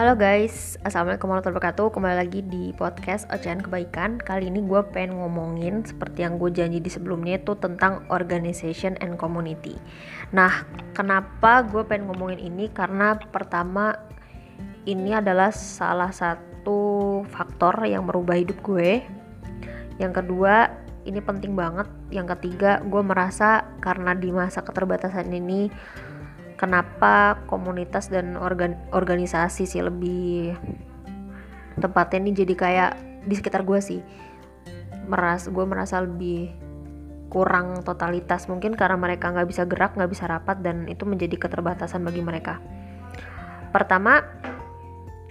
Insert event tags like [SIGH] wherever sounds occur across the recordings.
Halo guys, Assalamualaikum warahmatullahi wabarakatuh. Kembali lagi di podcast Ocehan Kebaikan. Kali ini gue pengen ngomongin Seperti yang gue janji di sebelumnya itu Tentang organization and community. Nah, kenapa gue pengen ngomongin ini? Karena pertama Ini adalah salah satu faktor yang merubah hidup gue. Yang kedua, ini penting banget. Yang ketiga, gue merasa Karena di masa keterbatasan ini kenapa komunitas dan organ organisasi sih lebih tempatnya ini jadi kayak di sekitar gue sih. Meras gue merasa lebih kurang totalitas. Mungkin karena mereka nggak bisa gerak nggak bisa rapat dan itu menjadi keterbatasan bagi mereka. Pertama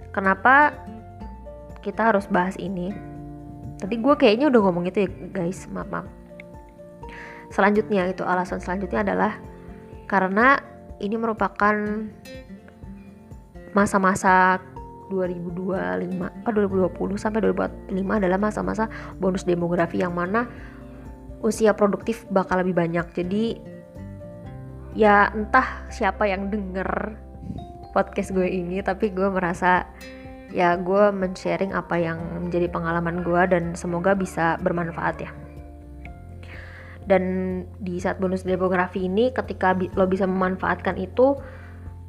kenapa kita harus bahas ini? Tadi gue kayaknya udah ngomong itu ya guys. Maaf maaf. Selanjutnya itu alasan selanjutnya adalah karena ini merupakan masa-masa 2025 oh 2020 sampai 2045 adalah masa-masa bonus demografi yang mana usia produktif bakal lebih banyak. Jadi ya entah siapa yang denger podcast gue ini tapi gue merasa ya gue men-sharing apa yang menjadi pengalaman gue dan semoga bisa bermanfaat ya dan di saat bonus demografi ini ketika lo bisa memanfaatkan itu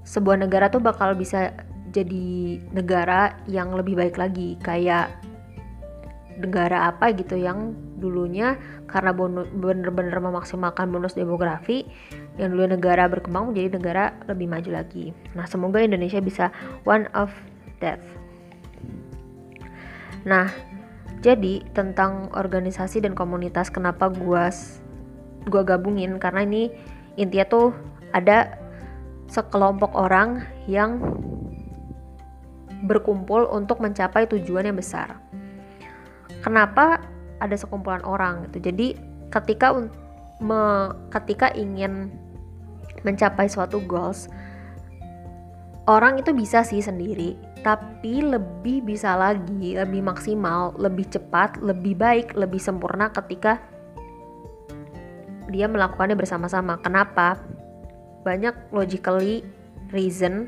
sebuah negara tuh bakal bisa jadi negara yang lebih baik lagi kayak negara apa gitu yang dulunya karena bener-bener memaksimalkan bonus demografi yang dulu negara berkembang menjadi negara lebih maju lagi. Nah, semoga Indonesia bisa one of that. Nah, jadi tentang organisasi dan komunitas kenapa gue gue gabungin karena ini intinya tuh ada sekelompok orang yang berkumpul untuk mencapai tujuan yang besar. Kenapa ada sekumpulan orang gitu? Jadi ketika me, ketika ingin mencapai suatu goals, orang itu bisa sih sendiri, tapi lebih bisa lagi, lebih maksimal, lebih cepat, lebih baik, lebih sempurna ketika dia melakukannya bersama-sama. Kenapa? Banyak logically reason.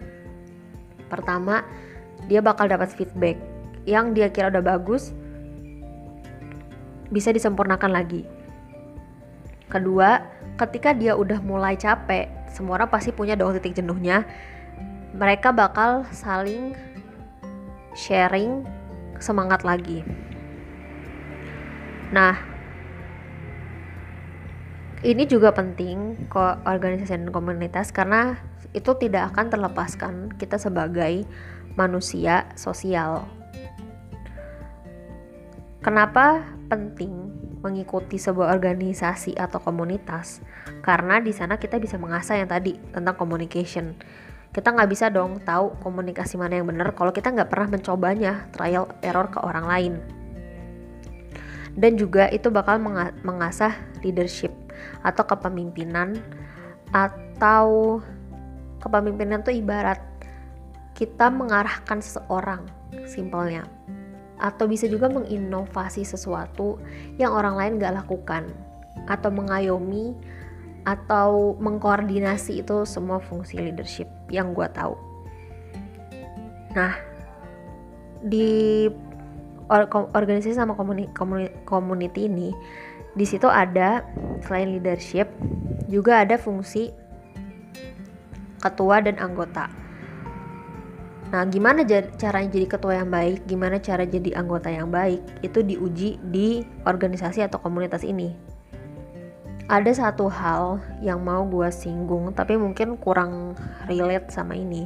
Pertama, dia bakal dapat feedback yang dia kira udah bagus bisa disempurnakan lagi. Kedua, ketika dia udah mulai capek, semua orang pasti punya dong titik jenuhnya. Mereka bakal saling sharing semangat lagi. Nah, ini juga penting kok organisasi dan komunitas karena itu tidak akan terlepaskan kita sebagai manusia sosial. Kenapa penting mengikuti sebuah organisasi atau komunitas? Karena di sana kita bisa mengasah yang tadi tentang communication. Kita nggak bisa dong tahu komunikasi mana yang benar kalau kita nggak pernah mencobanya trial error ke orang lain. Dan juga itu bakal mengasah leadership atau kepemimpinan atau kepemimpinan itu ibarat kita mengarahkan seseorang simpelnya atau bisa juga menginovasi sesuatu yang orang lain gak lakukan atau mengayomi atau mengkoordinasi itu semua fungsi leadership yang gue tahu. Nah, di organisasi sama community ini di situ ada selain leadership juga ada fungsi ketua dan anggota. Nah, gimana caranya jadi ketua yang baik? Gimana cara jadi anggota yang baik? Itu diuji di organisasi atau komunitas ini. Ada satu hal yang mau gue singgung, tapi mungkin kurang relate sama ini,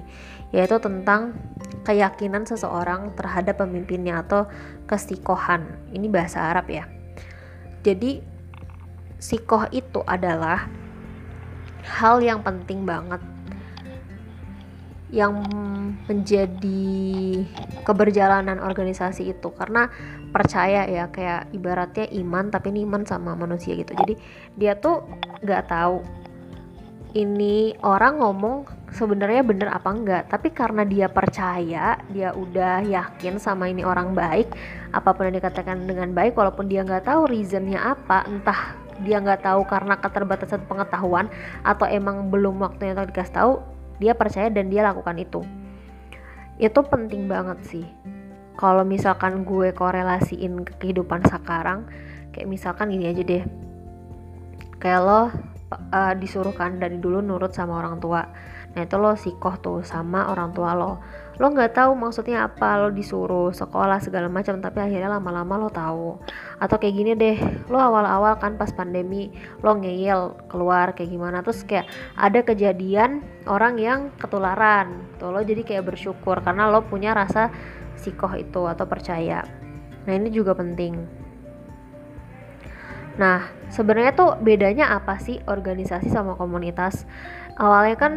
yaitu tentang keyakinan seseorang terhadap pemimpinnya atau kestikohan. Ini bahasa Arab ya. Jadi sikoh itu adalah hal yang penting banget. Yang menjadi keberjalanan organisasi itu. Karena percaya ya kayak ibaratnya iman tapi ini iman sama manusia gitu. Jadi dia tuh nggak tahu ini orang ngomong sebenarnya bener apa enggak. Tapi karena dia percaya dia udah yakin sama ini orang baik apa pun yang dikatakan dengan baik walaupun dia nggak tahu reasonnya apa entah dia nggak tahu karena keterbatasan pengetahuan atau emang belum waktunya untuk dikasih tahu dia percaya dan dia lakukan itu. Itu penting banget sih. Kalau misalkan gue korelasiin ke kehidupan sekarang kayak misalkan gini aja deh. Kayak lo uh, disuruhkan dari dulu nurut sama orang tua. Nah itu lo sikoh tuh sama orang tua lo. Lo nggak tahu maksudnya apa lo disuruh sekolah segala macam tapi akhirnya lama-lama lo tahu. Atau kayak gini deh lo awal-awal kan pas pandemi lo ngeyel keluar kayak gimana. Terus kayak ada kejadian orang yang ketularan tuh lo jadi kayak bersyukur karena lo punya rasa sikoh itu atau percaya. Nah ini juga penting Nah, sebenarnya tuh bedanya apa sih organisasi sama komunitas? Awalnya kan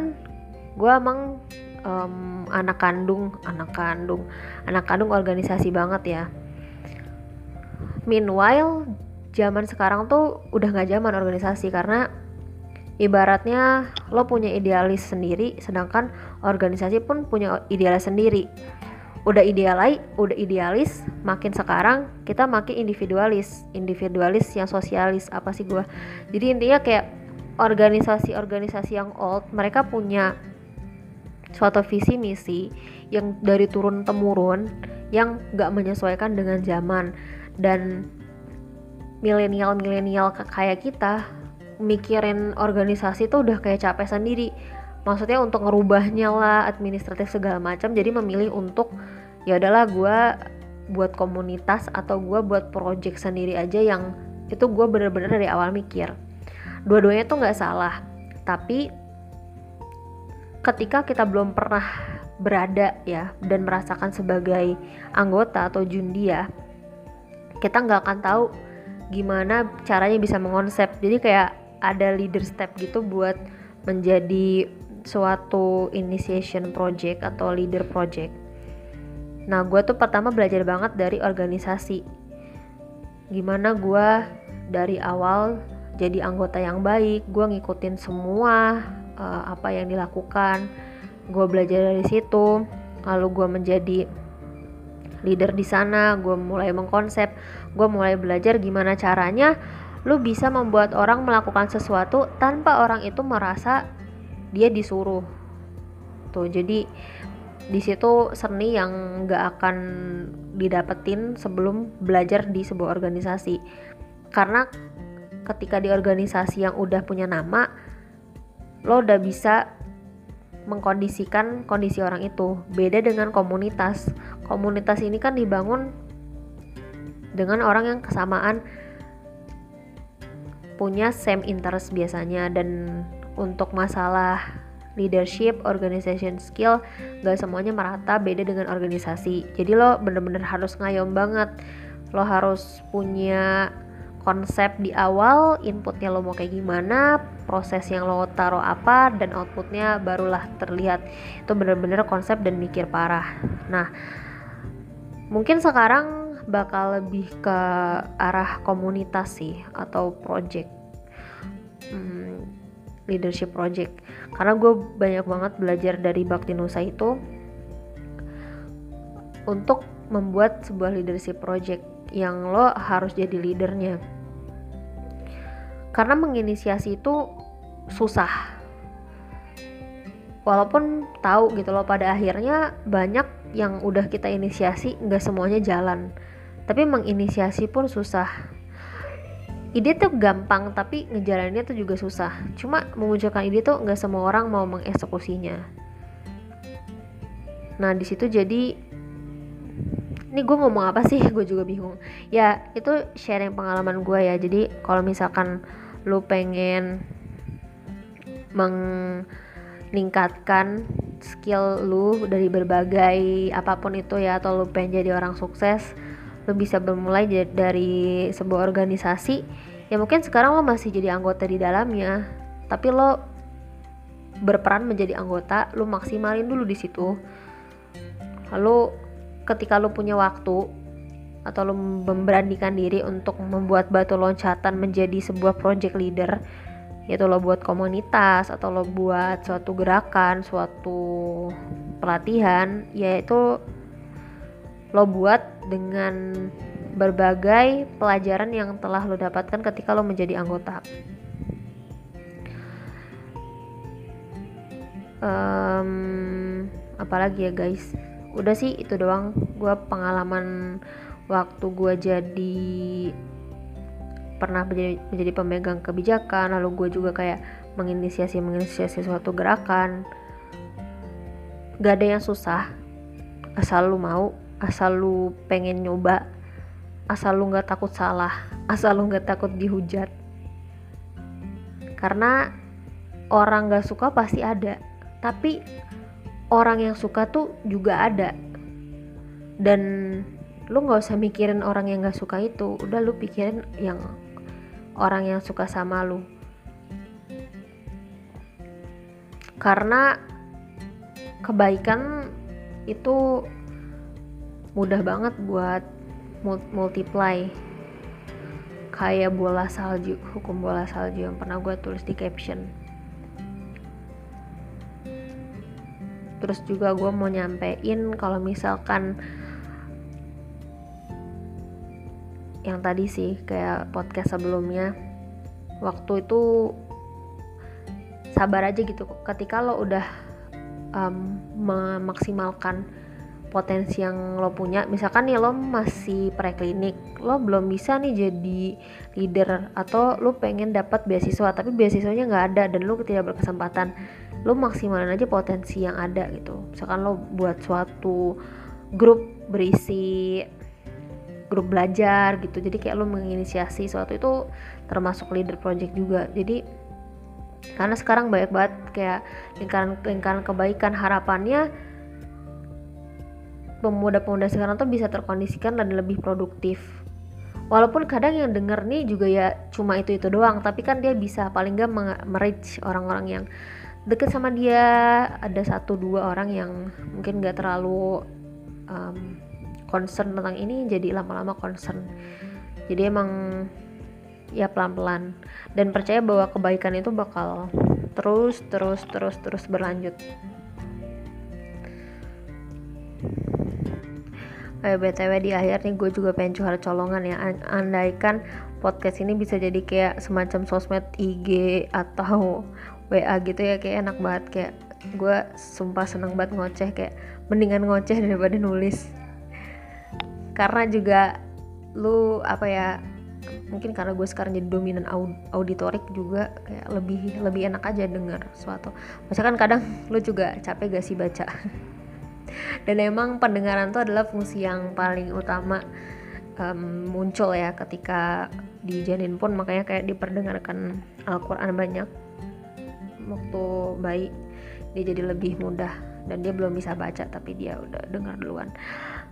gue emang um, anak kandung, anak kandung, anak kandung organisasi banget ya. Meanwhile, zaman sekarang tuh udah gak zaman organisasi karena ibaratnya lo punya idealis sendiri, sedangkan organisasi pun punya idealis sendiri udah idealis udah idealis makin sekarang kita makin individualis. Individualis yang sosialis apa sih gue jadi intinya kayak organisasi-organisasi yang old mereka punya suatu visi misi yang dari turun temurun yang gak menyesuaikan dengan zaman. Dan milenial milenial kayak kita mikirin organisasi tuh udah kayak capek sendiri maksudnya untuk ngerubahnya lah administratif segala macam. Jadi memilih untuk ya udahlah gue buat komunitas atau gue buat project sendiri aja yang itu gue bener-bener dari awal mikir. Dua-duanya tuh nggak salah. Tapi ketika kita belum pernah berada ya dan merasakan sebagai anggota atau jundia kita nggak akan tahu gimana caranya bisa mengonsep. Jadi kayak ada leader step gitu buat menjadi suatu initiation project atau leader project. Nah, gue tuh pertama belajar banget dari organisasi. Gimana gue dari awal jadi anggota yang baik, gue ngikutin semua uh, apa yang dilakukan. Gue belajar dari situ, lalu gue menjadi leader di sana. Gue mulai mengkonsep, gue mulai belajar gimana caranya lu bisa membuat orang melakukan sesuatu tanpa orang itu merasa dia disuruh. Tuh jadi di situ seni yang gak akan didapetin sebelum belajar di sebuah organisasi. Karena ketika di organisasi yang udah punya nama lo udah bisa mengkondisikan kondisi orang itu. Beda dengan komunitas. Komunitas ini kan dibangun dengan orang yang kesamaan punya same interest biasanya. Dan untuk masalah leadership, organization skill gak semuanya merata beda dengan organisasi. Jadi lo bener-bener harus ngayom banget. Lo harus punya konsep di awal inputnya lo mau kayak gimana proses yang lo taruh apa dan outputnya barulah terlihat. Itu bener-bener konsep dan mikir parah. Nah mungkin sekarang bakal lebih ke arah komunitas sih atau project. Hmm, leadership project. Karena gue banyak banget belajar dari Bakti Nusa itu untuk membuat sebuah leadership project yang lo harus jadi leadernya. Karena menginisiasi itu susah. Walaupun tahu gitu loh pada akhirnya banyak yang udah kita inisiasi nggak semuanya jalan tapi menginisiasi pun susah. Ide tuh gampang tapi ngejalaninnya tuh juga susah. Cuma memunculkan ide tuh nggak semua orang mau mengeksekusinya. Nah di situ jadi ini gue ngomong apa sih? [LAUGHS] Gue juga bingung. Ya itu sharing pengalaman gue ya. Jadi kalau misalkan lu pengen meningkatkan skill lu dari berbagai apa pun itu ya atau lu pengen jadi orang sukses lo bisa bermulai dari sebuah organisasi ya mungkin sekarang lo masih jadi anggota di dalamnya tapi lo berperan menjadi anggota lo maksimalin dulu di situ. Lalu ketika lo punya waktu atau lo memberanikan diri untuk membuat batu loncatan menjadi sebuah project leader yaitu lo buat komunitas atau lo buat suatu gerakan suatu pelatihan yaitu lo buat dengan berbagai pelajaran yang telah lo dapatkan ketika lo menjadi anggota. Um, apalagi ya guys, udah sih itu doang. Gue pengalaman waktu gue jadi pernah menjadi, menjadi pemegang kebijakan lalu gue juga kayak menginisiasi menginisiasi suatu gerakan. Gak ada yang susah asal lu mau asal lu pengen nyoba asal lu nggak takut salah [LAUGHS] asal lu nggak takut dihujat. Karena orang nggak suka pasti ada tapi orang yang suka tuh juga ada. Dan lu nggak usah mikirin orang yang nggak suka itu udah lu pikirin yang orang yang suka sama lu. Karena kebaikan itu mudah banget buat multiply. Kayak bola salju hukum bola salju yang pernah gue tulis di caption. Terus juga gue mau nyampein kalau misalkan yang tadi sih kayak podcast sebelumnya. Waktu itu sabar aja gitu. Ketika lo udah um, memaksimalkan potensi yang lo punya. Misalkan nih lo masih preklinik lo belum bisa nih jadi leader atau lo pengen dapat beasiswa tapi beasiswanya nggak ada dan lo tidak berkesempatan lo maksimalin aja potensi yang ada gitu. Misalkan lo buat suatu grup berisi grup belajar gitu. Jadi kayak lo menginisiasi suatu itu termasuk leader project juga. Jadi karena sekarang banyak banget kayak lingkaran lingkaran kebaikan harapannya pemuda-pemuda sekarang tuh bisa terkondisikan dan lebih produktif. Walaupun kadang yang denger nih juga ya cuma itu itu doang tapi kan dia bisa paling gak merich orang-orang yang deket sama dia. Ada satu dua orang yang mungkin gak terlalu um, concern tentang ini jadi lama-lama concern. Jadi emang ya pelan-pelan. Dan percaya bahwa kebaikan itu bakal terus terus terus terus berlanjut Eh, BTW di akhir nih gue juga pengen curhat colongan ya. Andaikan podcast ini bisa jadi kayak semacam sosmed IG atau [LAUGHS] WA gitu ya Kayak enak banget. Kayak gue sumpah seneng banget ngoceh kayak mendingan ngoceh daripada nulis. Karena juga lu apa ya mungkin karena gue sekarang jadi dominan auditorik juga kayak lebih lebih enak aja denger suatu. Misalkan kadang lu juga capek gak sih baca [LAUGHS] dan emang pendengaran tuh adalah fungsi yang paling utama um, muncul ya ketika di janin pun makanya kayak diperdengarkan Al-Quran banyak waktu bayi dia jadi lebih mudah dan dia belum bisa baca tapi dia udah dengar duluan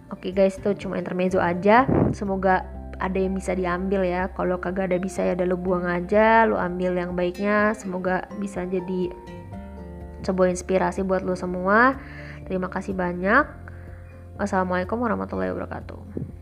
Oke okay guys, itu cuma intermezzo aja. Semoga ada yang bisa diambil ya. Kalau kagak ada bisa ya udah lu buang aja, lu ambil yang baiknya. Semoga bisa jadi sebuah inspirasi buat lu semua. Terima kasih banyak. Wassalamualaikum warahmatullahi wabarakatuh.